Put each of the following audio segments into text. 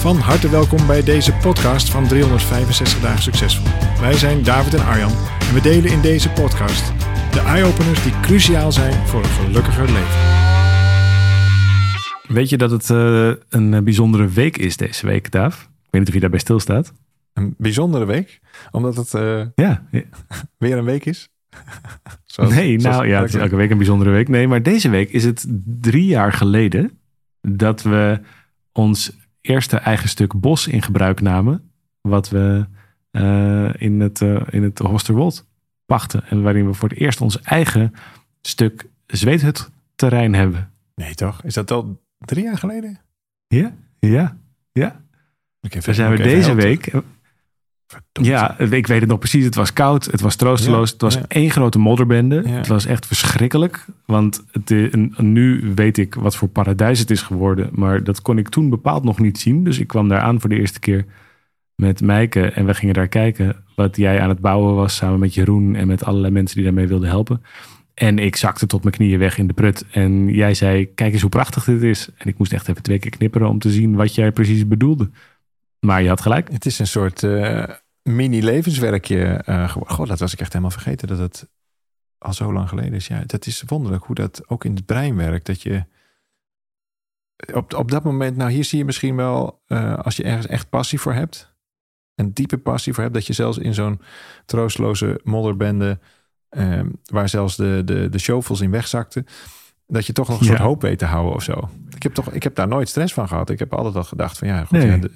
Van harte welkom bij deze podcast van 365 Dagen Succesvol. Wij zijn David en Arjan en we delen in deze podcast de eye-openers die cruciaal zijn voor een gelukkiger leven. Weet je dat het uh, een bijzondere week is deze week, Daaf? Ik weet niet of je daarbij stilstaat. Een bijzondere week? Omdat het uh, ja, weer een week is? zoals, nee, nou ja, het is elke week een bijzondere week. Nee, maar deze week is het drie jaar geleden dat we ons eerste eigen stuk bos in gebruik namen. Wat we uh, in het, uh, in het Hosterwold pachten. En waarin we voor het eerst ons eigen stuk zweethutterrein hebben. Nee toch? Is dat al drie jaar geleden? Ja, ja, ja. Dan zijn we deze week... Ja, ik weet het nog precies. Het was koud, het was troosteloos. het was één grote modderbende. Het was echt verschrikkelijk. Want het, nu weet ik wat voor paradijs het is geworden. Maar dat kon ik toen bepaald nog niet zien. Dus ik kwam daar aan voor de eerste keer met Meike. En we gingen daar kijken wat jij aan het bouwen was. Samen met Jeroen en met allerlei mensen die daarmee wilden helpen. En ik zakte tot mijn knieën weg in de prut. En jij zei, kijk eens hoe prachtig dit is. En ik moest echt even twee keer knipperen om te zien wat jij precies bedoelde. Maar je had gelijk. Het is een soort uh, mini-levenswerkje uh. God, dat was ik echt helemaal vergeten dat het al zo lang geleden is. Ja, dat is wonderlijk hoe dat ook in het brein werkt. Dat je op, op dat moment, nou hier zie je misschien wel, uh, als je ergens echt passie voor hebt. Een diepe passie voor hebt, dat je zelfs in zo'n troosteloze modderbende, um, waar zelfs de, de, de shovels in wegzakten dat je toch nog een soort hoop weet te houden of zo. Ik heb, toch, ik heb daar nooit stress van gehad. Ik heb altijd al gedacht van ja, goed, ja de,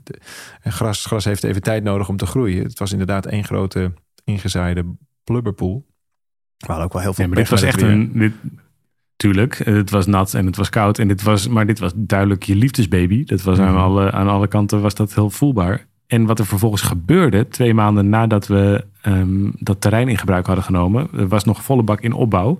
gras, gras heeft even tijd nodig om te groeien. Het was inderdaad één grote ingezaaide blubberpool. Maar ook wel heel veel. maar dit was echt een. Dit, tuurlijk, het was nat en het was koud. En dit was, maar dit was duidelijk je liefdesbaby. Dat was aan, mhm. alle, aan alle kanten was dat heel voelbaar. En wat er vervolgens gebeurde, twee maanden nadat we um, dat terrein in gebruik hadden genomen, was nog volle bak in opbouw.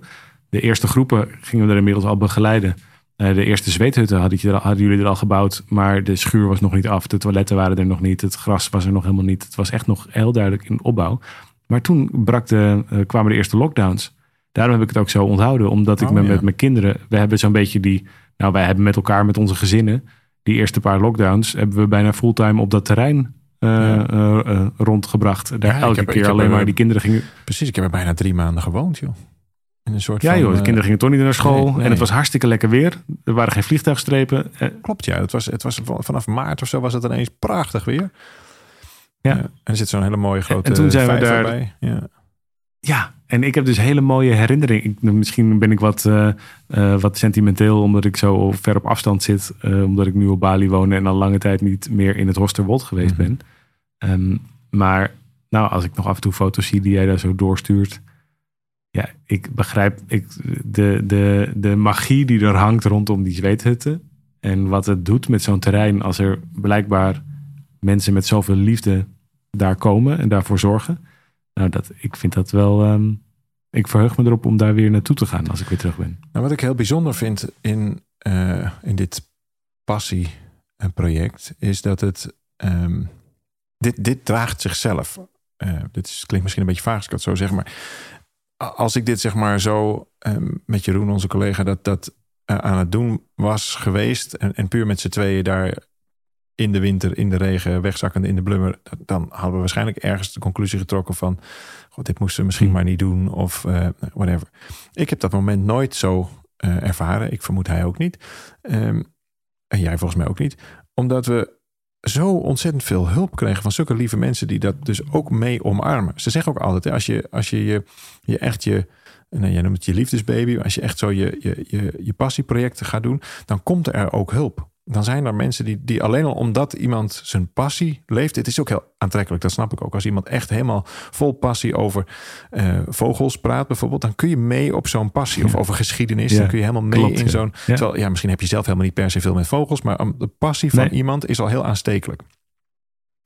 De eerste groepen gingen we er inmiddels al begeleiden. Uh, de eerste zweethutten hadden, hadden, jullie er al gebouwd, maar de schuur was nog niet af. De toiletten waren er nog niet. Het gras was er nog helemaal niet. Het was echt nog heel duidelijk in opbouw. Maar toen brak de, uh, kwamen de eerste lockdowns. Daarom heb ik het ook zo onthouden, omdat ik oh, met, met mijn kinderen, we hebben zo'n beetje die, nou wij hebben met elkaar, met onze gezinnen, die eerste paar lockdowns, hebben we bijna fulltime op dat terrein uh, rondgebracht. Daar elke keer alleen maar die kinderen gingen. Precies, ik heb er bijna drie maanden gewoond, joh een soort ja, joh, de kinderen gingen toch niet naar school. En het was hartstikke lekker weer. Er waren geen vliegtuigstrepen. Eh, Klopt, ja. Het was, het was vanaf maart of zo was het ineens prachtig weer. Ja. en er zit zo'n hele mooie grote en toen zijn we daar, bij. Ja. ja, en ik heb dus hele mooie herinneringen. misschien ben ik wat, uh, uh, wat sentimenteel omdat ik zo ver op afstand zit. omdat ik nu op Bali woon en al lange tijd niet meer in het Hosterwold geweest mhm. ben. Um, maar nou, als ik nog af en toe foto's zie die jij daar zo doorstuurt ja, ik begrijp ik, de, de, de magie die er hangt rondom die zweethutten. En wat het doet met zo'n terrein als er blijkbaar mensen met zoveel liefde daar komen en daarvoor zorgen. Nou, dat, ik vind dat wel. Ehm, ik verheug me erop om daar weer naartoe te gaan als ik weer terug ben. Nou, wat ik heel bijzonder vind in, uh, in dit passieproject is dat het. Um, dit, dit draagt zichzelf. Uh, dit is, klinkt misschien een beetje vaag als ik het zo zeg, maar als ik dit zeg maar zo ehm, met Jeroen, onze collega, dat, dat uh, aan het doen was geweest. En, en puur met z'n tweeën daar in de winter, in de regen, wegzakkende in de blummer. Dan hadden we waarschijnlijk ergens de conclusie getrokken van... God, dit moesten we misschien hmm. maar niet doen of uh, whatever. Ik heb dat moment nooit zo uh, ervaren. Ik vermoed hij ook niet. Um, en jij volgens mij ook niet. Omdat we zo ontzettend veel hulp kregen van zulke lieve mensen die dat dus ook mee omarmen. Ze zeggen ook altijd, hè, als je als je, je, je echt je, nou, jij noemt het je liefdesbaby, als je echt zo je, je, je, je passieprojecten gaat doen, dan komt er ook hulp. Dan zijn er mensen die, die alleen al omdat iemand zijn passie leeft. Het is ook heel aantrekkelijk, dat snap ik ook. Als iemand echt helemaal vol passie over uh, vogels praat, bijvoorbeeld, dan kun je mee op zo'n passie. Of over geschiedenis. dan kun je helemaal mee in zo'n. Ja. Terwijl, ja, misschien heb je zelf helemaal niet per se veel met vogels, maar de passie van iemand is al heel aanstekelijk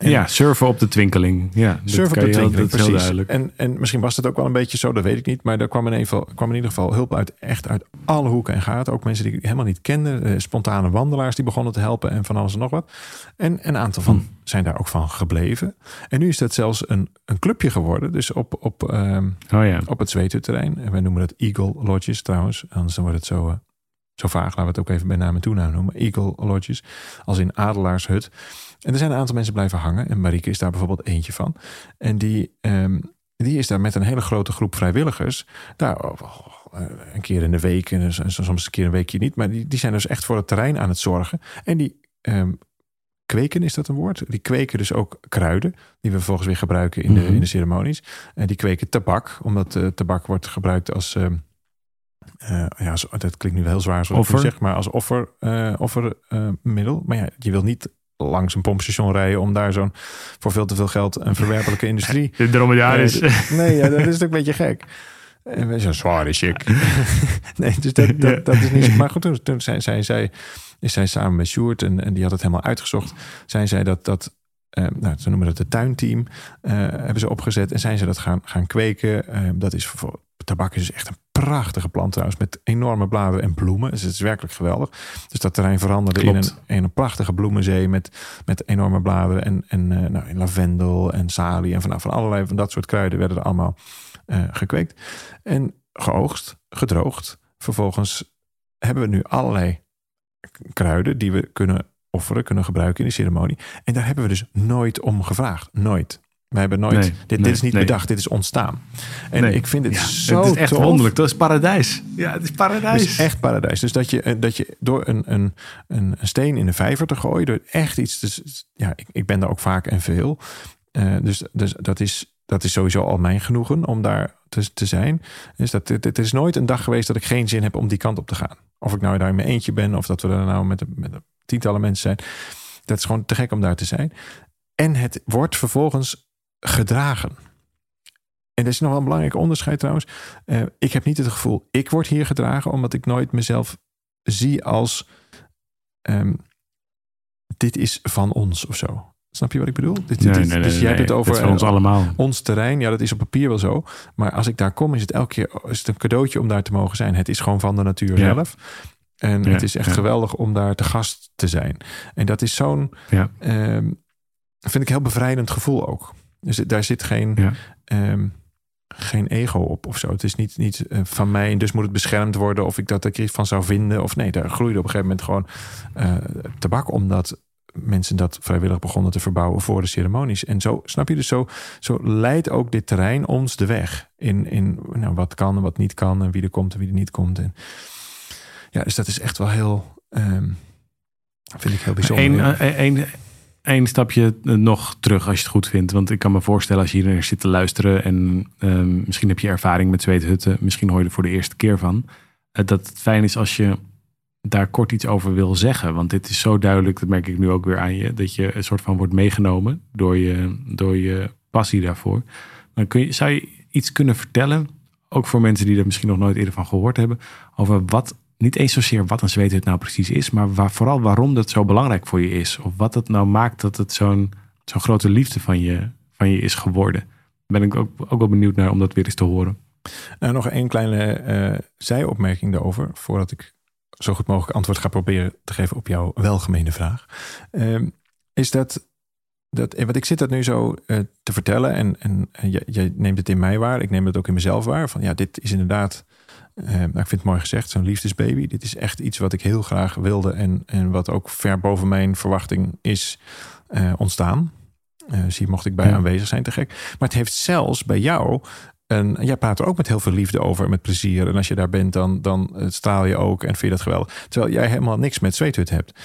ja, surfen op de twinkeling. Ja, surfen op de twinkeling, precies. Heel duidelijk. En, en misschien was het ook wel een beetje zo, dat weet ik niet. Maar er kwam in, ieder geval, kwam in ieder geval hulp uit, echt uit alle hoeken en gaten. Ook mensen die ik helemaal niet kende. Eh, spontane wandelaars die begonnen te helpen en van alles en nog wat. En een aantal van hm. zijn daar ook van gebleven. En nu is dat zelfs een, een clubje geworden. Dus op, op, uh, oh ja. op het Zweeterterrein. En wij noemen dat Eagle Lodges trouwens. Anders dan wordt het zo... Uh, zo vaag, laten we het ook even bij naam en toenaam noemen. Eagle Lodges, als in Adelaarshut. En er zijn een aantal mensen blijven hangen. En Marieke is daar bijvoorbeeld eentje van. En die, um, die is daar met een hele grote groep vrijwilligers. Daar oh, oh, een keer in de week. En soms een keer een weekje niet. Maar die, die zijn dus echt voor het terrein aan het zorgen. En die um, kweken, is dat een woord? Die kweken dus ook kruiden. Die we vervolgens weer gebruiken in de, mhm. in de ceremonies. En die kweken tabak. Omdat uh, tabak wordt gebruikt als... Uh, uh, ja, dat klinkt nu wel heel zwaar zoals ik zeg, maar als offer, uh, offermiddel. maar ja, je wil niet langs een pompstation rijden om daar zo'n voor veel te veel geld een verwerpelijke industrie. De dromedaris. Nee, nee ja, dat is natuurlijk een beetje gek. En we zijn zware chic. nee, dus dat, dat, dat, is niet zo. Maar goed, toen, toen zijn zij, zij, is zij samen met Sjoerd en, en die had het helemaal uitgezocht. Zijn zij dat, dat uh, nou, ze noemen dat het tuinteam, uh, hebben ze opgezet en zijn ze dat gaan, gaan kweken. Uh, dat is voor tabak is dus echt een prachtige plant trouwens, met enorme bladeren en bloemen. Dus het is werkelijk geweldig. Dus dat terrein veranderde in een, in een prachtige bloemenzee met, met enorme bladeren en, en uh, nou, in lavendel en salie en van, van allerlei van dat soort kruiden werden er allemaal uh, gekweekt. En geoogst, gedroogd. Vervolgens hebben we nu allerlei kruiden die we kunnen offeren, kunnen gebruiken in de ceremonie. En daar hebben we dus nooit om gevraagd. Nooit. We hebben nooit. dit, dit, is niet bedacht, dit is ontstaan. En ik vind het zo. Het is echt wonderlijk. Dat is paradijs. Ja, het is paradijs. Het is echt paradijs. Dus dat je, eh, dat je door een, een, een steen in de vijver te gooien, door echt iets. Dus, ja, ik, ik ben daar ook vaak en veel. Uh, dus, dus dat is. Dat is sowieso al mijn genoegen om daar te, te zijn. Dus dat, het, het is nooit een dag geweest dat ik geen zin heb om die kant op te gaan. Of ik nou daar in mijn eentje ben, of dat we er nou met, met tientallen mensen zijn. Dat is gewoon te gek om daar te zijn. En het wordt vervolgens gedragen. En dat is nog wel een belangrijk onderscheid trouwens. Uh, ik heb niet het gevoel, ik word hier gedragen, omdat ik nooit mezelf zie als um, dit is van ons of zo. Snap je wat ik bedoel? Dit, nee, nee, dus jij hebt het over ons allemaal. Ons terrein, ja, dat is op papier wel zo. Maar als ik daar kom, is het elke keer is het een cadeautje om daar te mogen zijn. Het is gewoon van de natuur zelf. En het is echt geweldig om daar te gast te zijn. En dat is zo'n, um, vind ik heel bevrijdend gevoel ook. Dus daar zit geen, ehm, geen ego op of zo. Het is niet, niet uh, van mij en dus moet het beschermd worden of ik dat er iets van zou vinden. Of nee, daar groeide op een gegeven moment gewoon uh, tabak omdat mensen dat vrijwillig begonnen te verbouwen voor de ceremonies. En zo, snap je, dus zo, zo leidt ook dit terrein ons de weg in, in nou, wat kan en wat niet kan en wie er komt en wie er niet komt. En ja, dus dat is echt wel heel, um, vind ik heel bijzonder. Eén Eén stapje nog terug als je het goed vindt. Want ik kan me voorstellen als je hier zit te luisteren en um, misschien heb je ervaring met zweethutten. Misschien hoor je er voor de eerste keer van. Uh, dat het fijn is als je daar kort iets over wil zeggen. Want dit is zo duidelijk, dat merk ik nu ook weer aan je, dat je een soort van wordt meegenomen door je, door je passie daarvoor. Maar kun je, zou je iets kunnen vertellen, ook voor mensen die er misschien nog nooit eerder van gehoord hebben, over wat niet eens zozeer wat een zweethut nou precies is, maar waar, vooral waarom dat zo belangrijk voor je is. Of wat het nou maakt dat het zo'n zo'n grote liefde van je, van je is geworden. Ben ik ook, ook wel benieuwd naar om dat weer eens te horen. Nou, nog één kleine uh, zijopmerking daarover, voordat ik zo goed mogelijk antwoord ga proberen te geven op jouw welgemeende vraag. Uh, is dat, dat, wat ik zit dat nu zo uh, te vertellen en, en, en jij, neemt het in mij waar, ik neem het ook in mezelf waar. Van ja, dit is inderdaad uh, nou, ik vind het mooi gezegd, zo'n liefdesbaby. Dit is echt iets wat ik heel graag wilde en, en wat ook ver boven mijn verwachting is uh, ontstaan. Uh, zie, mocht ik bij aanwezig zijn, te gek. Maar het heeft zelfs bij jou en jij praat er ook met heel veel liefde over, met plezier. En als je daar bent, dan, dan straal je ook en vind je dat geweldig. Terwijl jij helemaal niks met zweethut hebt.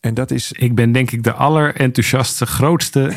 En dat is. Ik ben denk ik de allerenthousiaste, grootste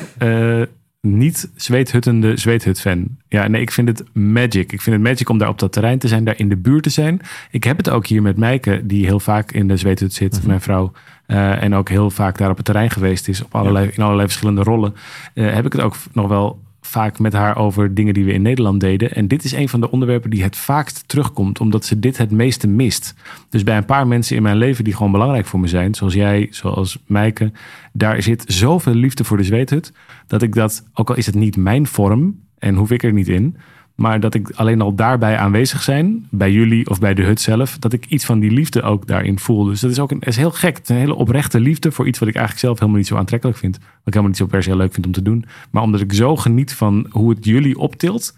niet zweethuttende zweethut-fan. Ja, nee, ik vind het magic. Ik vind het magic om daar op dat terrein te zijn, daar in de buurt te zijn. Ik heb het ook hier met Meike, die heel vaak in de zweethut zit, mhm. mijn vrouw. Uh, en ook heel vaak daar op het terrein geweest is, op allerlei, in allerlei verschillende rollen. Uh, heb ik het ook nog wel vaak met haar over dingen die we in Nederland deden. En dit is een van de onderwerpen die het vaakst terugkomt, omdat ze dit het meeste mist. Dus bij een paar mensen in mijn leven die gewoon belangrijk voor me zijn, zoals jij, zoals Meike, daar zit zoveel liefde voor de zweethut, dat ik dat, ook al is het niet mijn vorm en hoef ik er niet in, maar dat ik alleen al daarbij aanwezig zijn, bij jullie of bij de hut zelf, dat ik iets van die liefde ook daarin voel. Dus dat is ook een, is heel gek. Het is een hele oprechte liefde voor iets wat ik eigenlijk zelf helemaal niet zo aantrekkelijk vind. Wat ik helemaal niet zo per se leuk vind om te doen. Maar omdat ik zo geniet van hoe het jullie optilt,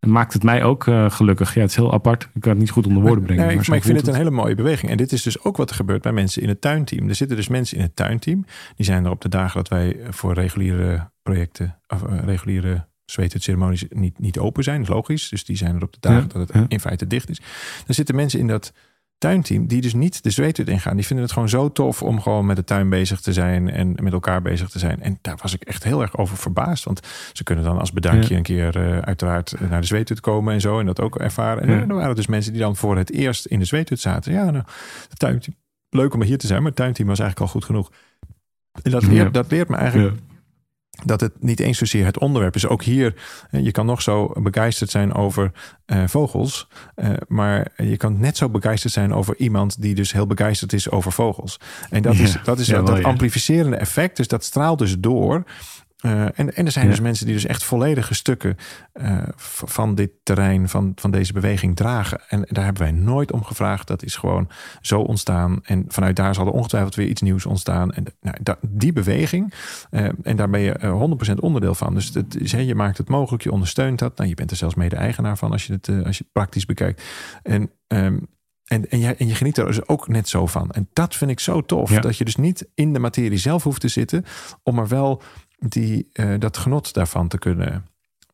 maakt het mij ook uh, gelukkig. Ja, het is heel apart. Ik kan het niet goed onder woorden brengen. Nee, maar, maar ik vind het een hele mooie beweging. En dit is dus ook wat er gebeurt bij mensen in het tuinteam. Er zitten dus mensen in het tuinteam. Die zijn er op de dagen dat wij voor reguliere projecten, of uh, reguliere ceremonies niet, niet open zijn. logisch. Dus die zijn er op de dagen dat het in feite dicht is. Dan zitten mensen in dat tuinteam die dus niet de zweethut ingaan. Die vinden het gewoon zo tof om gewoon met de tuin bezig te zijn en met elkaar bezig te zijn. En daar was ik echt heel erg over verbaasd. Want ze kunnen dan als bedankje een keer uh, uiteraard naar de zweethut komen en zo. En dat ook ervaren. En er waren dus mensen die dan voor het eerst in de zweethut zaten. Ja, nou, het tuinteam. Leuk om hier te zijn, maar het tuinteam was eigenlijk al goed genoeg. En dat leert, dat leert me eigenlijk dat het niet eens zozeer het onderwerp is. Ook hier, eh, je kan nog zo begeisterd zijn over uh, vogels, uh, maar je kan net zo begeisterd zijn over iemand die dus heel begeisterd is over vogels. En dat is dat, is dat, amplificerende effect, dus dat straalt dus door uh, en, en er zijn dus mensen die dus echt volledige stukken uh, van dit terrein, van, van deze beweging dragen. En daar hebben wij nooit om gevraagd. Dat is gewoon zo ontstaan. En vanuit daar zal er ongetwijfeld weer iets nieuws ontstaan. En nou, die beweging, uh, en daar ben je 100% onderdeel van. Dus het is, je maakt het mogelijk, je ondersteunt dat. Nou, je bent er zelfs mede-eigenaar van als je het, als je het praktisch bekijkt. En um, en, en, je, en je geniet er dus ook net zo van. En dat vind ik zo tof. Dat je dus niet in de materie zelf hoeft te zitten. Om er wel die uh, dat genot daarvan te kunnen,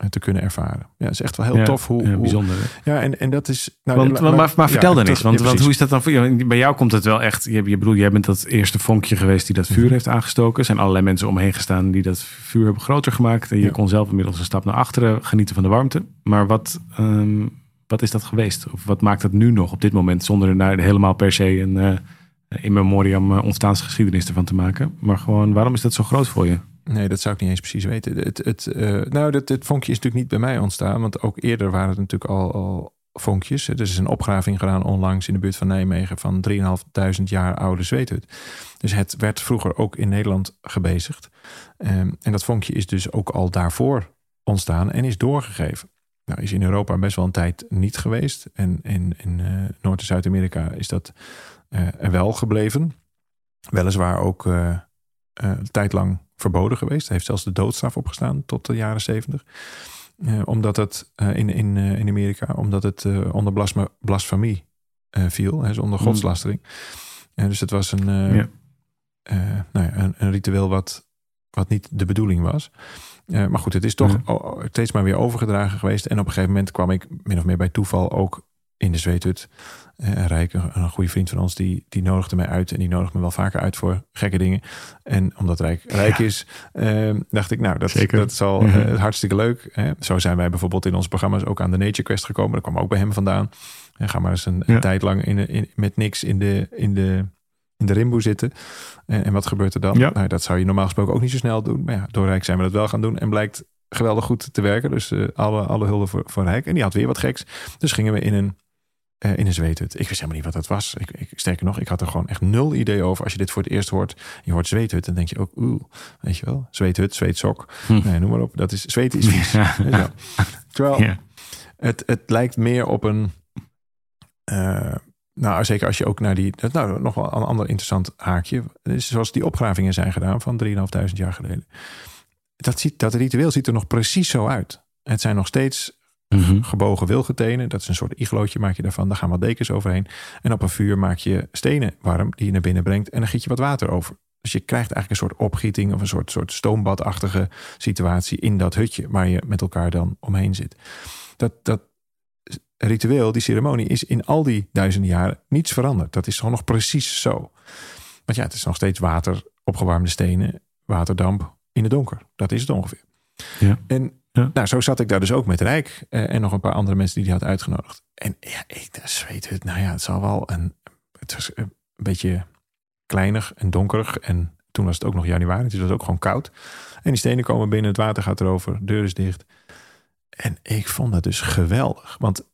uh, te kunnen ervaren. Ja, is echt wel heel tof. Hoe, ja, bijzonder. ja, en, en dat is. Nou, want, maar, maar, maar vertel dan eens, want, want hoe is dat dan voor jou? Bij jou komt het wel echt. Je, je bedoel, jij bent dat eerste vonkje geweest die dat vuur mhm. heeft aangestoken. Er zijn allerlei mensen omheen gestaan die dat vuur hebben groter gemaakt. En je kon zelf inmiddels een stap naar achteren genieten van de warmte. Maar wat. Um, wat is dat geweest? Of wat maakt het nu nog op dit moment zonder er helemaal per se een uh, in memoriam uh, ontstaansgeschiedenis ervan te maken? Maar gewoon, waarom is dat zo groot voor je? Nee, dat zou ik niet eens precies weten. Het, het, uh, nou, dat, het vonkje is natuurlijk niet bij mij ontstaan. Want ook eerder waren het natuurlijk al, al vonkjes. Er is een opgraving gedaan onlangs in de buurt van Nijmegen... van 3.500 jaar oude zweethut. Dus het werd vroeger ook in Nederland gebezigd. Um, en dat vonkje is dus ook al daarvoor ontstaan en is doorgegeven. Nou, is in Europa best wel een tijd niet geweest. En in, in uh, Noord- en Zuid-Amerika is dat er wel gebleven. Weliswaar ook een tijd lang verboden geweest. Hij heeft zelfs de doodstraf opgestaan tot de jaren zeventig. Uh, omdat het uh, in, in, uh, in Amerika, omdat het onder blasma, blasfemie viel, dus onder hmm. godslastering. dus het was een, ja. nou ja, een, een, ritueel wat, wat niet de bedoeling was. maar goed, het is toch steeds maar weer overgedragen geweest. En op een gegeven moment kwam ik min of meer bij toeval ook in de zweethut. Uh, Rijk, een, goede vriend van ons, die, die nodigde mij uit. En die nodigt me wel vaker uit voor gekke dingen. En omdat Rijk rijk is, uh, dacht ik, nou, dat, dat is al uh, hartstikke leuk. Zo zijn wij bijvoorbeeld in onze programma's ook aan de Nature Quest gekomen. Dat kwam ook bij hem vandaan. En ga maar eens een, een tijd lang in, in, met niks in de, in de, in de rimboe zitten. En, en wat gebeurt er dan? Ja. Nou, dat zou je normaal gesproken ook niet zo snel doen. Maar ja, door Rijk zijn we dat wel gaan doen. En blijkt geweldig goed te werken. Dus uh, alle, alle hulde voor, voor Rijk. En die had weer wat geks. Dus gingen we in een uh, in een zweethut. Ik wist helemaal niet wat dat was. Ik, ik, sterker nog, ik had er gewoon echt nul idee over. Als je dit voor het eerst hoort, je hoort zweethut, dan denk je ook, oeh, weet je wel, zweethut, zweetsok. Hm. Nee, noem maar op. Dat is, zweet is vies. Ja. Terwijl ja. het, het lijkt meer op een, uh, nou zeker als je ook naar die, nou nog wel een ander interessant haakje. is zoals die opgravingen zijn gedaan van 3.500 jaar geleden. Dat, ziet, dat ritueel ziet er nog precies zo uit. Het zijn nog steeds Mhm. Gebogen wilgetenen, dat is een soort iglootje maak je daarvan. Daar gaan wat dekens overheen. En op een vuur maak je stenen warm die je naar binnen brengt. En dan giet je wat water over. Dus je krijgt eigenlijk een soort opgieting of een soort, soort stoombadachtige situatie in dat hutje waar je met elkaar dan omheen zit. Dat, dat ritueel, die ceremonie, is in al die duizenden jaren niets veranderd. Dat is gewoon nog precies zo. Want ja, het is nog steeds water, opgewarmde stenen, waterdamp in het donker. Dat is het ongeveer. Ja. En Nou, zo zat ik daar dus ook met Rijk en nog een paar andere mensen die hij had uitgenodigd. En ja, ik zweet het. Nou ja, het zal wel een, het was een beetje kleinig en donkerig. En toen was het ook nog januari, dus het was ook gewoon koud. En die stenen komen binnen, het water gaat erover, de deur is dicht. En ik vond dat dus geweldig. Want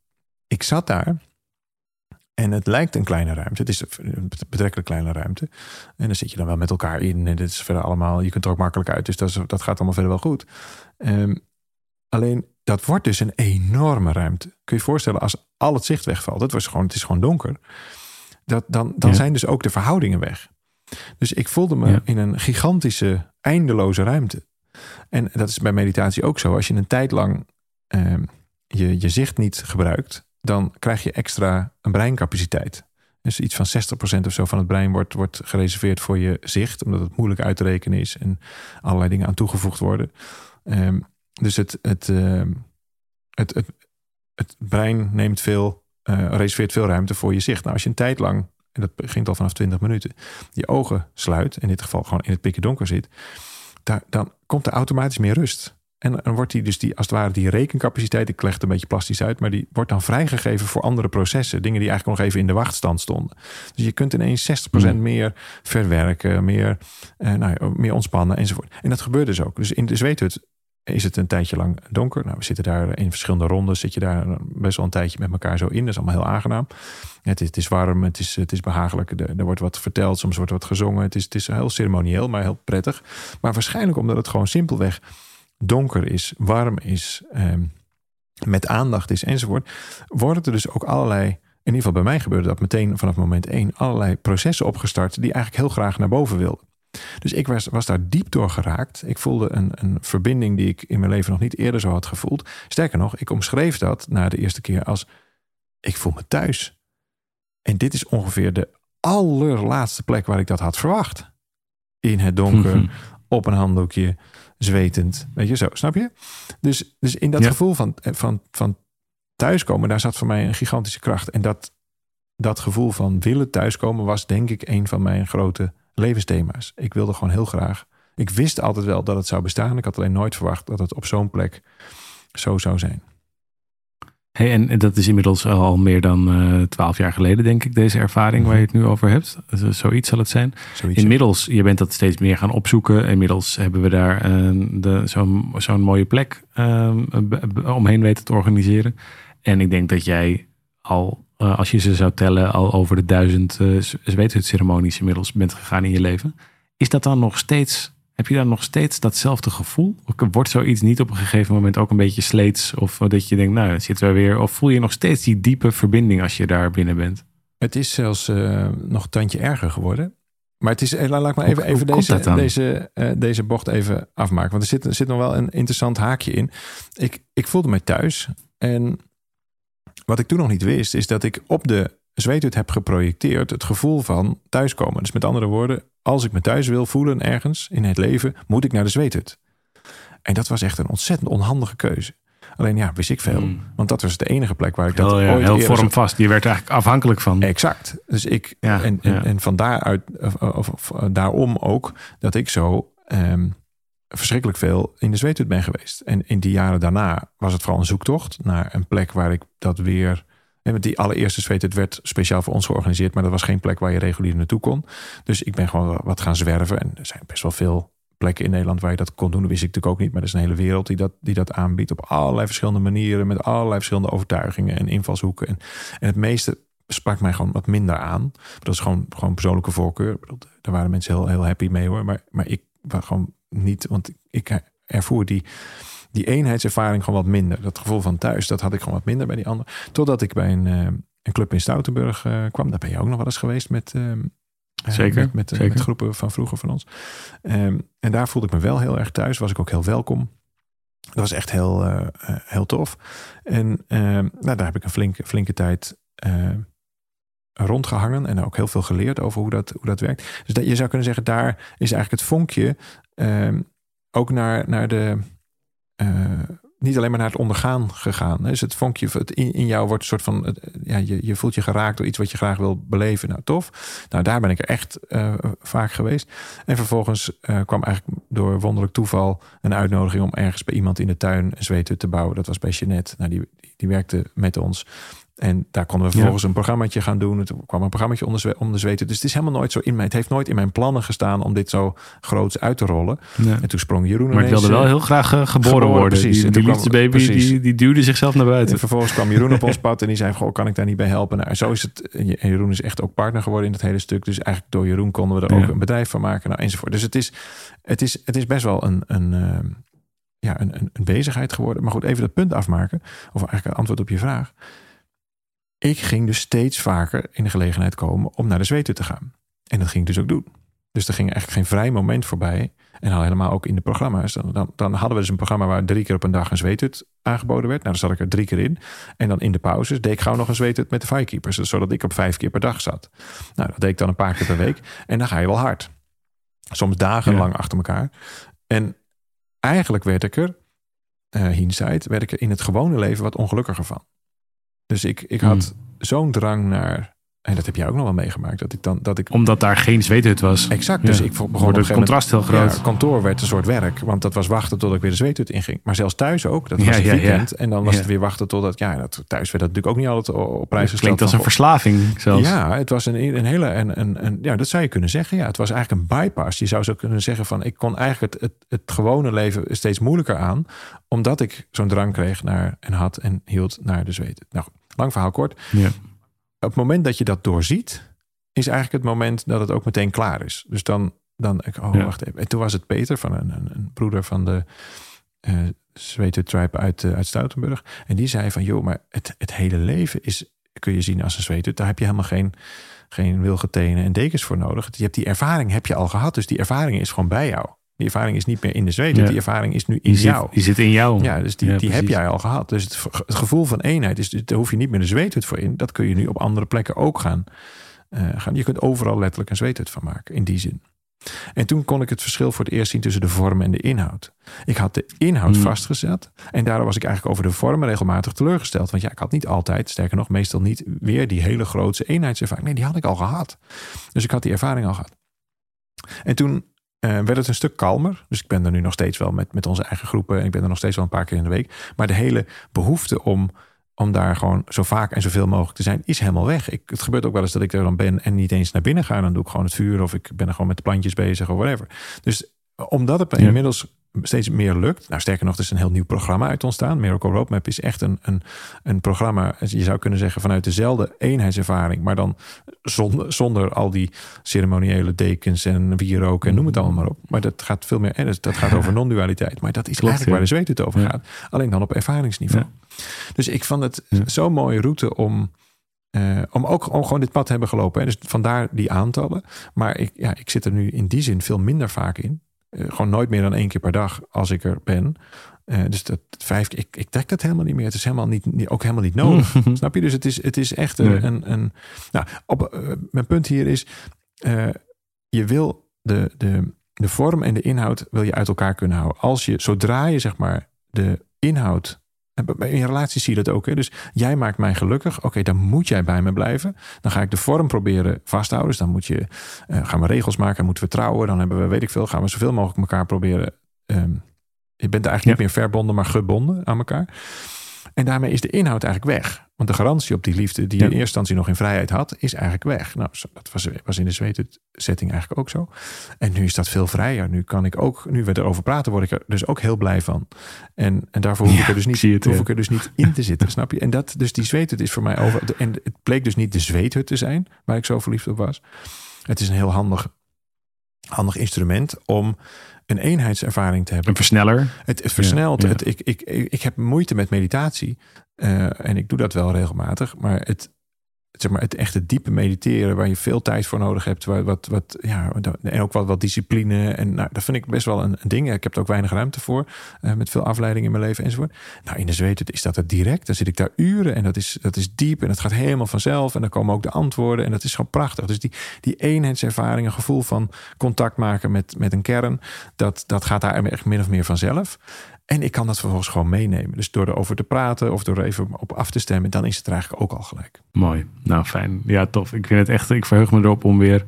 ik zat daar en het lijkt een kleine ruimte. Het is een betrekkelijk kleine ruimte. En dan zit je dan wel met elkaar in. En dit is verder allemaal, je kunt er ook makkelijk uit. Dus dat, dat gaat allemaal verder wel goed. Ehm, alleen dat wordt dus een enorme ruimte. Kun je je voorstellen als al het zicht wegvalt. Het, was gewoon, het is gewoon donker. Dat, dan dan zijn dus ook de verhoudingen weg. Dus ik voelde me in een gigantische, eindeloze ruimte. En dat is bij meditatie ook zo. Als je een tijd lang ehm, je, je zicht niet gebruikt, dan krijg je extra een breincapaciteit. Dus iets van 60% of zo van het brein wordt, wordt gereserveerd voor je zicht, omdat het moeilijk uit te rekenen is en allerlei dingen aan toegevoegd worden. Um, dus het, het, ehm, het, het, het, brein neemt veel, uh, reserveert veel ruimte voor je zicht. Nou, als je een tijd lang, en dat begint al vanaf 20 minuten, je ogen sluit, in dit geval gewoon in het pikken donker zit, daar, dan komt er automatisch meer rust. En dan wordt die dus die, als het ware, die rekencapaciteit, ik leg het een beetje plastisch uit, maar die wordt dan vrijgegeven voor andere processen. Dingen die eigenlijk nog even in de wachtstand stonden. Dus je kunt ineens 60% mm. meer verwerken, meer, eh, nou, meer ontspannen enzovoort. En dat gebeurt dus ook. Dus in de zweethut is het een tijdje lang donker. Nou, we zitten daar in verschillende rondes. Zit je daar best wel een tijdje met elkaar zo in. Dat is allemaal heel aangenaam. Het is, het is warm, het is, het is behagelijk. Er, wordt wat verteld, soms wordt wat gezongen. Het is, het is heel ceremonieel, maar heel prettig. Maar waarschijnlijk omdat het gewoon simpelweg donker is, warm is, ehm, met aandacht is enzovoort, worden er dus ook allerlei, in ieder geval bij mij gebeurde dat meteen vanaf moment één, allerlei processen opgestart die eigenlijk heel graag naar boven wilden. Dus ik was, was daar diep door geraakt. Ik voelde een, een verbinding die ik in mijn leven nog niet eerder zo had gevoeld. Sterker nog, ik omschreef dat na de eerste keer als ik voel me thuis. En dit is ongeveer de allerlaatste plek waar ik dat had verwacht. In het donker, op een handdoekje, zwetend. Weet je zo, snap je? Dus, dus in dat gevoel van, van, van thuiskomen, daar zat voor mij een gigantische kracht. En dat, dat gevoel van willen thuiskomen was denk ik een van mijn grote levensthema's. Ik wilde gewoon heel graag. Ik wist altijd wel dat het zou bestaan. Ik had alleen nooit verwacht dat het op zo'n plek zo zou zijn. Hey, en dat is inmiddels al meer dan eh, twaalf jaar geleden, denk ik, deze ervaring waar je het nu over hebt. Zoiets zal het zijn. inmiddels, je bent dat steeds meer gaan opzoeken. Inmiddels hebben we daar uh, zo'n zo'n mooie plek uh, omheen weten te organiseren. En ik denk dat jij al uh, als je ze zou tellen, al over de duizend uh, ceremonies inmiddels bent gegaan in je leven. Is dat dan nog steeds, heb je dan nog steeds datzelfde gevoel? Wordt zoiets niet op een gegeven moment ook een beetje sleets? Of dat je denkt, nou, dan zitten we weer. Of voel je nog steeds die diepe verbinding als je daar binnen bent? Het is zelfs uh, nog een tandje erger geworden. Maar het is, laat ik maar even, even deze, deze, uh, deze bocht even afmaken. Want er zit, er zit nog wel een interessant haakje in. Ik, ik voelde mij thuis. En wat ik toen nog niet wist, is dat ik op de zweethut heb geprojecteerd het gevoel van thuiskomen. Dus met andere woorden, als ik me thuis wil voelen ergens in het leven, moet ik naar de zweethut. En dat was echt een ontzettend onhandige keuze. Alleen ja, wist ik veel. Hmm. Want dat was de enige plek waar ik dat ja, ooit heel vormvast. Je werd eigenlijk afhankelijk van. Exact. Dus ik en, en, en, van daaruit, of, of, daarom ook dat ik zo um, verschrikkelijk veel in de zweethut ben geweest. En in die jaren daarna was het vooral een zoektocht naar een plek waar ik dat weer. En die allereerste zweethut werd speciaal voor ons georganiseerd, maar dat was geen plek waar je regulier naartoe kon. Dus ik ben gewoon wat gaan zwerven. En er zijn best wel veel plekken in Nederland waar je dat kon doen. Dat wist ik natuurlijk ook niet, maar er is een hele wereld die dat, die dat aanbiedt op allerlei verschillende manieren, met allerlei verschillende overtuigingen en invalshoeken. En, en het meeste sprak mij gewoon wat minder aan. Dat is gewoon, gewoon persoonlijke voorkeur. Daar waren mensen heel, heel happy mee hoor. Maar, maar ik was gewoon niet, want ik ervoer die, die eenheidservaring gewoon wat minder. Dat gevoel van thuis, dat had ik gewoon wat minder bij die ander. Totdat ik bij een, uh, een club in Stoutenburg uh, kwam. Daar ben je ook nog wel eens geweest met, uh, zeker, met, zeker. met, groepen van vroeger van ons. Um, en daar voelde ik me wel heel erg thuis. Was ik ook heel welkom. Dat was echt heel, heel tof. En ehm, nou, daar heb ik een flinke, flinke tijd rondgehangen en ook heel veel geleerd over hoe dat, hoe dat werkt. Dus dat, je zou kunnen zeggen, daar is eigenlijk het vonkje Ehm, ook naar, naar de, uh, niet alleen maar naar het ondergaan gegaan. Dus het vonkje het in, jou wordt een soort van, ja, je, je voelt je geraakt door iets wat je graag wil beleven. Nou, tof. Nou, daar ben ik er echt uh, vaak geweest. En vervolgens uh, kwam eigenlijk door wonderlijk toeval een uitnodiging om ergens bij iemand in de tuin een te bouwen. Dat was bij Jeanette. Nou, die, die werkte met ons. En daar konden we vervolgens een programmaatje gaan doen. Het kwam een programmaatje onder, zweten. Dus het is helemaal nooit zo in mij. Het heeft nooit in mijn plannen gestaan om dit zo groots uit te rollen. En toen sprong Jeroen Maar ik wilde wel heel graag uh, geboren, worden. Precies. Die, die liefdesbaby, die, die duwde zichzelf naar buiten. En vervolgens kwam Jeroen op ons pad en die zei: Goh, kan ik daar niet bij helpen? Nou, zo is het. En Jeroen is echt ook partner geworden in het hele stuk. Dus eigenlijk door Jeroen konden we er ook een bedrijf van maken. Nou, enzovoort. Dus het is, het is, het is best wel een, een, uh, ja, een, een, een bezigheid geworden. Maar goed, even dat punt afmaken. Of eigenlijk een antwoord op je vraag ik ging dus steeds vaker in de gelegenheid komen om naar de zweten te gaan. En dat ging ik dus ook doen. Dus er ging eigenlijk geen vrij moment voorbij. En al helemaal ook in de programma's. Dan, dan, hadden we dus een programma waar drie keer op een dag een zweethut aangeboden werd. Nou, dan zat ik er drie keer in. En dan in de pauzes deed ik gauw nog een zweethut met de firekeepers. Zodat ik op vijf keer per dag zat. Nou, dat deed ik dan een paar keer per week. En dan ga je wel hard. Soms dagenlang achter elkaar. En eigenlijk werd ik er, uh, hindsight, werd ik er in het gewone leven wat ongelukkiger van. Dus ik, ik had hmm. zo'n drang naar en dat heb jij ook nog wel meegemaakt. Dat ik dan, dat ik... Omdat daar geen zweethut was. Exact. Dus ik begon het contrast heel groot. Ja, kantoor werd een soort werk. Want dat was wachten tot ik weer de zweethut inging. Maar zelfs thuis ook. Dat was het weekend. En dan was het weer wachten totdat... Ja, dat, thuis werd dat natuurlijk ook niet altijd op prijs gesteld. Klinkt als een verslaving zelfs. Ja, het was een, een hele... En, een, een, ja, dat zou je kunnen zeggen. Ja, het was eigenlijk een bypass. Je zou zo kunnen zeggen van... Ik kon eigenlijk het, het, het gewone leven steeds moeilijker aan. Omdat ik zo'n drang kreeg naar en had en hield naar de zweethut. Nou, lang verhaal kort. Ja op het moment dat je dat doorziet, is eigenlijk het moment dat het ook meteen klaar is. Dus dan, dan ik, oh, wacht even. En toen was het Peter, van een, een, een broeder van de uh, tribe uit, uh, uit Stoutenburg. En die zei van, joh, maar het, het hele leven is, kun je zien als een Zweden. Daar heb je helemaal geen, geen wilgetenen en dekens voor nodig. Je hebt die ervaring heb je al gehad. Dus die ervaring is gewoon bij jou. Die ervaring is niet meer in de Zweden. Die ervaring is nu in jou. die zit in jou. Ja, dus die, die heb jij al gehad. Dus het, het, gevoel van eenheid is, daar hoef je niet meer de zweethut voor in. Dat kun je nu op andere plekken ook gaan. Uh, gaan. Je kunt overal letterlijk een zweethut van maken, in die zin. En toen kon ik het verschil voor het eerst zien tussen de vorm en de inhoud. Ik had de inhoud hmm. vastgezet. En daardoor was ik eigenlijk over de vorm regelmatig teleurgesteld. Want ja, ik had niet altijd, sterker nog, meestal niet weer die hele grootse eenheidservaring. Nee, die had ik al gehad. Dus ik had die ervaring al gehad. En toen uh, werd het een stuk kalmer. Dus ik ben er nu nog steeds wel met, met onze eigen groepen. En ik ben er nog steeds wel een paar keer in de week. Maar de hele behoefte om, om daar gewoon zo vaak en zoveel mogelijk te zijn, is helemaal weg. Ik, het gebeurt ook wel eens dat ik er dan ben en niet eens naar binnen ga. Dan doe ik gewoon het vuur of ik ben er gewoon met de plantjes bezig of whatever. Dus omdat het inmiddels steeds meer lukt. Nou, sterker nog, er is een heel nieuw programma uit ontstaan. Miracle Roadmap is echt een, een, een programma, je zou kunnen zeggen, vanuit dezelfde eenheidservaring, maar dan zonder, zonder al die ceremoniële dekens en wierook en noem het allemaal maar op. Maar dat gaat veel meer, en dat gaat over non-dualiteit. Maar dat is eigenlijk waar de zweet het over gaat. Alleen dan op ervaringsniveau. Dus ik vond het zo'n mooie route om. Uh, om ook om gewoon dit pad te hebben gelopen. Hè. Dus vandaar die aantallen. Maar ik, ja, ik zit er nu in die zin veel minder vaak in. Eh, gewoon nooit meer dan één keer per dag als ik er ben. Uh, dus dat vijf, ik, ik trek dat helemaal niet meer. Het is helemaal niet, ook helemaal niet nodig. Snap je? Dus het is, het is echt een. een, een nou, op, uh, mijn punt hier is: je wil de, de, de vorm en de inhoud wil je uit elkaar kunnen houden. Als je, zodra je zeg maar de inhoud in relaties zie je dat ook. Hè? Dus jij maakt mij gelukkig. Oké, dan moet jij bij me blijven. Dan ga ik de vorm proberen vasthouden. Dus dan moet je, uh, gaan we regels maken. Moeten we trouwen. Dan hebben we, weet ik veel, gaan we zoveel mogelijk elkaar proberen. Um, je bent eigenlijk niet meer verbonden, maar gebonden aan elkaar. En daarmee is de inhoud eigenlijk weg. Want de garantie op die liefde die je in eerste instantie nog in vrijheid had, is eigenlijk weg. Nou, dat was, was in de Zweden-setting eigenlijk ook zo. En nu is dat veel vrijer. Nu kan ik ook, nu we erover praten, word ik er dus ook heel blij van. En, en daarvoor hoef, ik, er dus niet, het, hoef ik er dus niet in te zitten, snap je? En dat, dus die zweethut is voor mij over. En het bleek dus niet de zweethut te zijn, waar ik zo verliefd op was. Het is een heel handig, handig instrument om een eenheidservaring te hebben. Een versneller. Het, versnelt. Het, ik, ik, ik heb moeite met meditatie. Uh, en ik doe dat wel regelmatig. Maar het, zeg maar, het echte diepe mediteren, waar je veel tijd voor nodig hebt, waar, wat, wat, ja, en ook wat, wat discipline. En nou, dat vind ik best wel een, ding. Ik heb er ook weinig ruimte voor, uh, met veel afleiding in mijn leven enzovoort. Nou, in de zweet is dat het direct. Dan zit ik daar uren en dat is, dat is diep en het gaat helemaal vanzelf. En dan komen ook de antwoorden en dat is gewoon prachtig. Dus die, die eenheidservaring, een gevoel van contact maken met, met een kern, dat, dat gaat daar echt min of meer vanzelf. En ik kan dat vervolgens gewoon meenemen. Dus door erover te praten of door even op af te stemmen, dan is het er eigenlijk ook al gelijk. Mooi. Nou, fijn. Ja, tof. Ik vind het echt, ik verheug me erop om weer,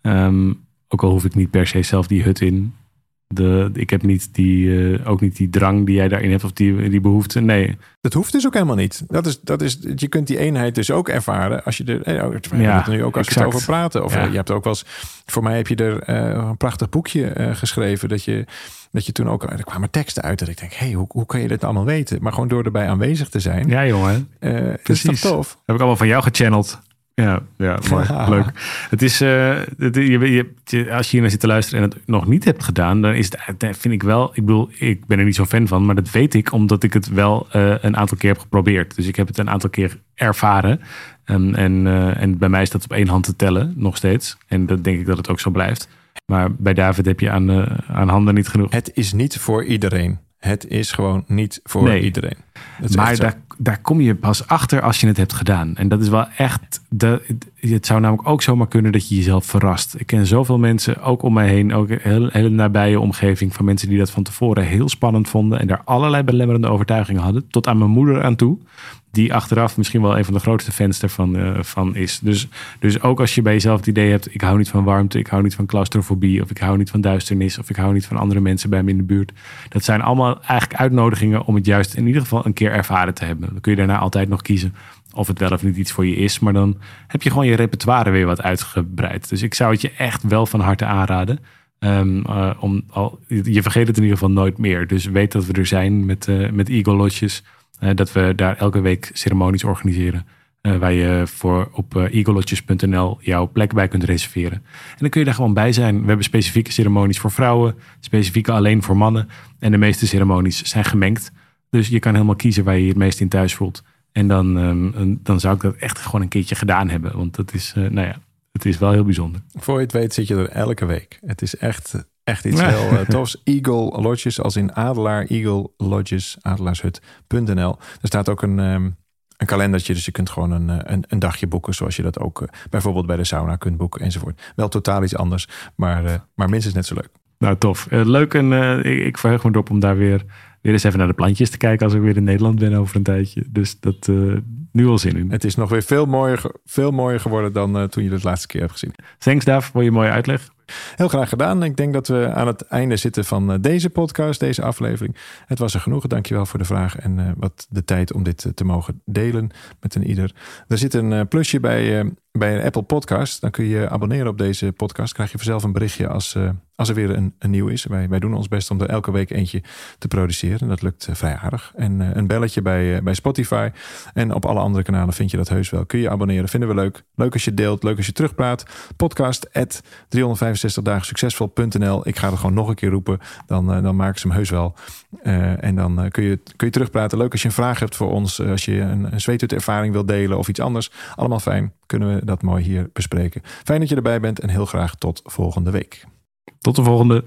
ehm, ook al hoef ik niet per se zelf die hut in, de, ik heb niet die, uh, ook niet die drang die jij daarin hebt of die, die behoefte. Nee. Dat hoeft dus ook helemaal niet. Dat is, dat is, je kunt die eenheid dus ook ervaren als je er, eh, ja, nu ook als je erover praten. Of ja. je hebt ook wel eens, voor mij heb je er uh, een prachtig boekje uh, geschreven dat je, dat je toen ook, er kwamen teksten uit dat ik denk, hey, hoe, hoe kan je dit allemaal weten? Maar gewoon door erbij aanwezig te zijn. Ja, jongen. Precies. Is tof? Heb ik allemaal van jou gechanneld. Ja, ja mooi. leuk. Het is, uh, het, je, je, als je hier naar zit te luisteren en het nog niet hebt gedaan, dan is het, vind ik wel, ik bedoel, ik ben er niet zo fan van, maar dat weet ik omdat ik het wel uh, een aantal keer heb geprobeerd. Dus ik heb het een aantal keer ervaren. En, uh, en bij mij is dat op één hand te tellen, nog steeds. En dat denk ik dat het ook zo blijft. Maar bij David heb je aan, aan handen niet genoeg. Het is niet voor iedereen. Het is gewoon niet voor nee. iedereen. Maar daar, daar kom je pas achter als je het hebt gedaan. En dat is wel echt. De, het zou namelijk ook zomaar kunnen dat je jezelf verrast. Ik ken zoveel mensen, ook om mij heen, ook een hele, hele nabije omgeving van mensen die dat van tevoren heel spannend vonden en daar allerlei belemmerende overtuigingen hadden. Tot aan mijn moeder aan toe die achteraf misschien wel een van de grootste fans ervan uh, van is. Dus, dus ook als je bij jezelf het idee hebt: ik hou niet van warmte, ik hou niet van claustrofobie, of ik hou niet van duisternis, of ik hou niet van andere mensen bij me in de buurt. Dat zijn allemaal eigenlijk uitnodigingen om het juist in ieder geval een keer ervaren te hebben. Dan kun je daarna altijd nog kiezen of het wel of niet iets voor je is. Maar dan heb je gewoon je repertoire weer wat uitgebreid. Dus ik zou het je echt wel van harte aanraden. Um, uh, om al, je vergeet het in ieder geval nooit meer. Dus weet dat we er zijn met, uh, met Eagle Lodges. Uh, dat we daar elke week ceremonies organiseren. waar je voor op eaglelodges.nl jouw plek bij kunt reserveren. En dan kun je daar gewoon bij zijn. We hebben specifieke ceremonies voor vrouwen. Specifieke alleen voor mannen. En de meeste ceremonies zijn gemengd. Dus je kan helemaal kiezen waar je je het meest in thuis voelt. En dan, um, dan zou ik dat echt gewoon een keertje gedaan hebben. Want dat is, uh, nou ja, het is wel heel bijzonder. Voor je het weet zit je er elke week. Het is echt, echt iets heel uh, tofs. Eagle Lodges, als in Adelaar, Eagle Lodges, adelaarshut.nl. Er staat ook een, um, een kalendertje, dus je kunt gewoon een, eh, een, een dagje boeken. Zoals je dat ook uh, bijvoorbeeld bij de sauna kunt boeken enzovoort. Wel totaal iets anders, maar, uh, maar minstens net zo leuk. Nou, tof. leuk en ik, ik verheug me erop om daar weer weer eens even naar de plantjes te kijken als ik weer in Nederland ben over een tijdje. Dus dat uh, nu al zin in. Het is nog weer veel mooier, veel mooier geworden dan uh, toen je het laatste keer hebt gezien. Thanks Dave voor je mooie uitleg. Heel graag gedaan. Ik denk dat we aan het einde zitten van eh, deze podcast, deze aflevering. Het was er genoeg. Dankjewel voor de vraag en uh, wat de tijd om dit te mogen delen met een ieder. Er zit een plusje bij, bij een Apple Podcast. Dan kun je abonneren op deze podcast. Krijg je vanzelf een berichtje als als er weer een, een nieuw is. Wij, wij doen ons best om er elke week eentje te produceren. Dat lukt uh, vrij aardig. En uh, een belletje bij, bij Spotify. En op alle andere kanalen vind je dat heus wel. Kun je abonneren. Vinden we leuk. Leuk als je deelt. Leuk als je terugpraat. Podcast at 365 dagen succesvol.nl. Ik ga er gewoon nog een keer roepen. Dan, dan maken ze hem heus wel. en dan kun, je, kun je terugpraten. Leuk als je een vraag hebt voor ons. als je een, een ervaring wilt delen of iets anders. Allemaal fijn. Kunnen we dat mooi hier bespreken. Fijn dat je erbij bent en heel graag tot volgende week. Tot de volgende.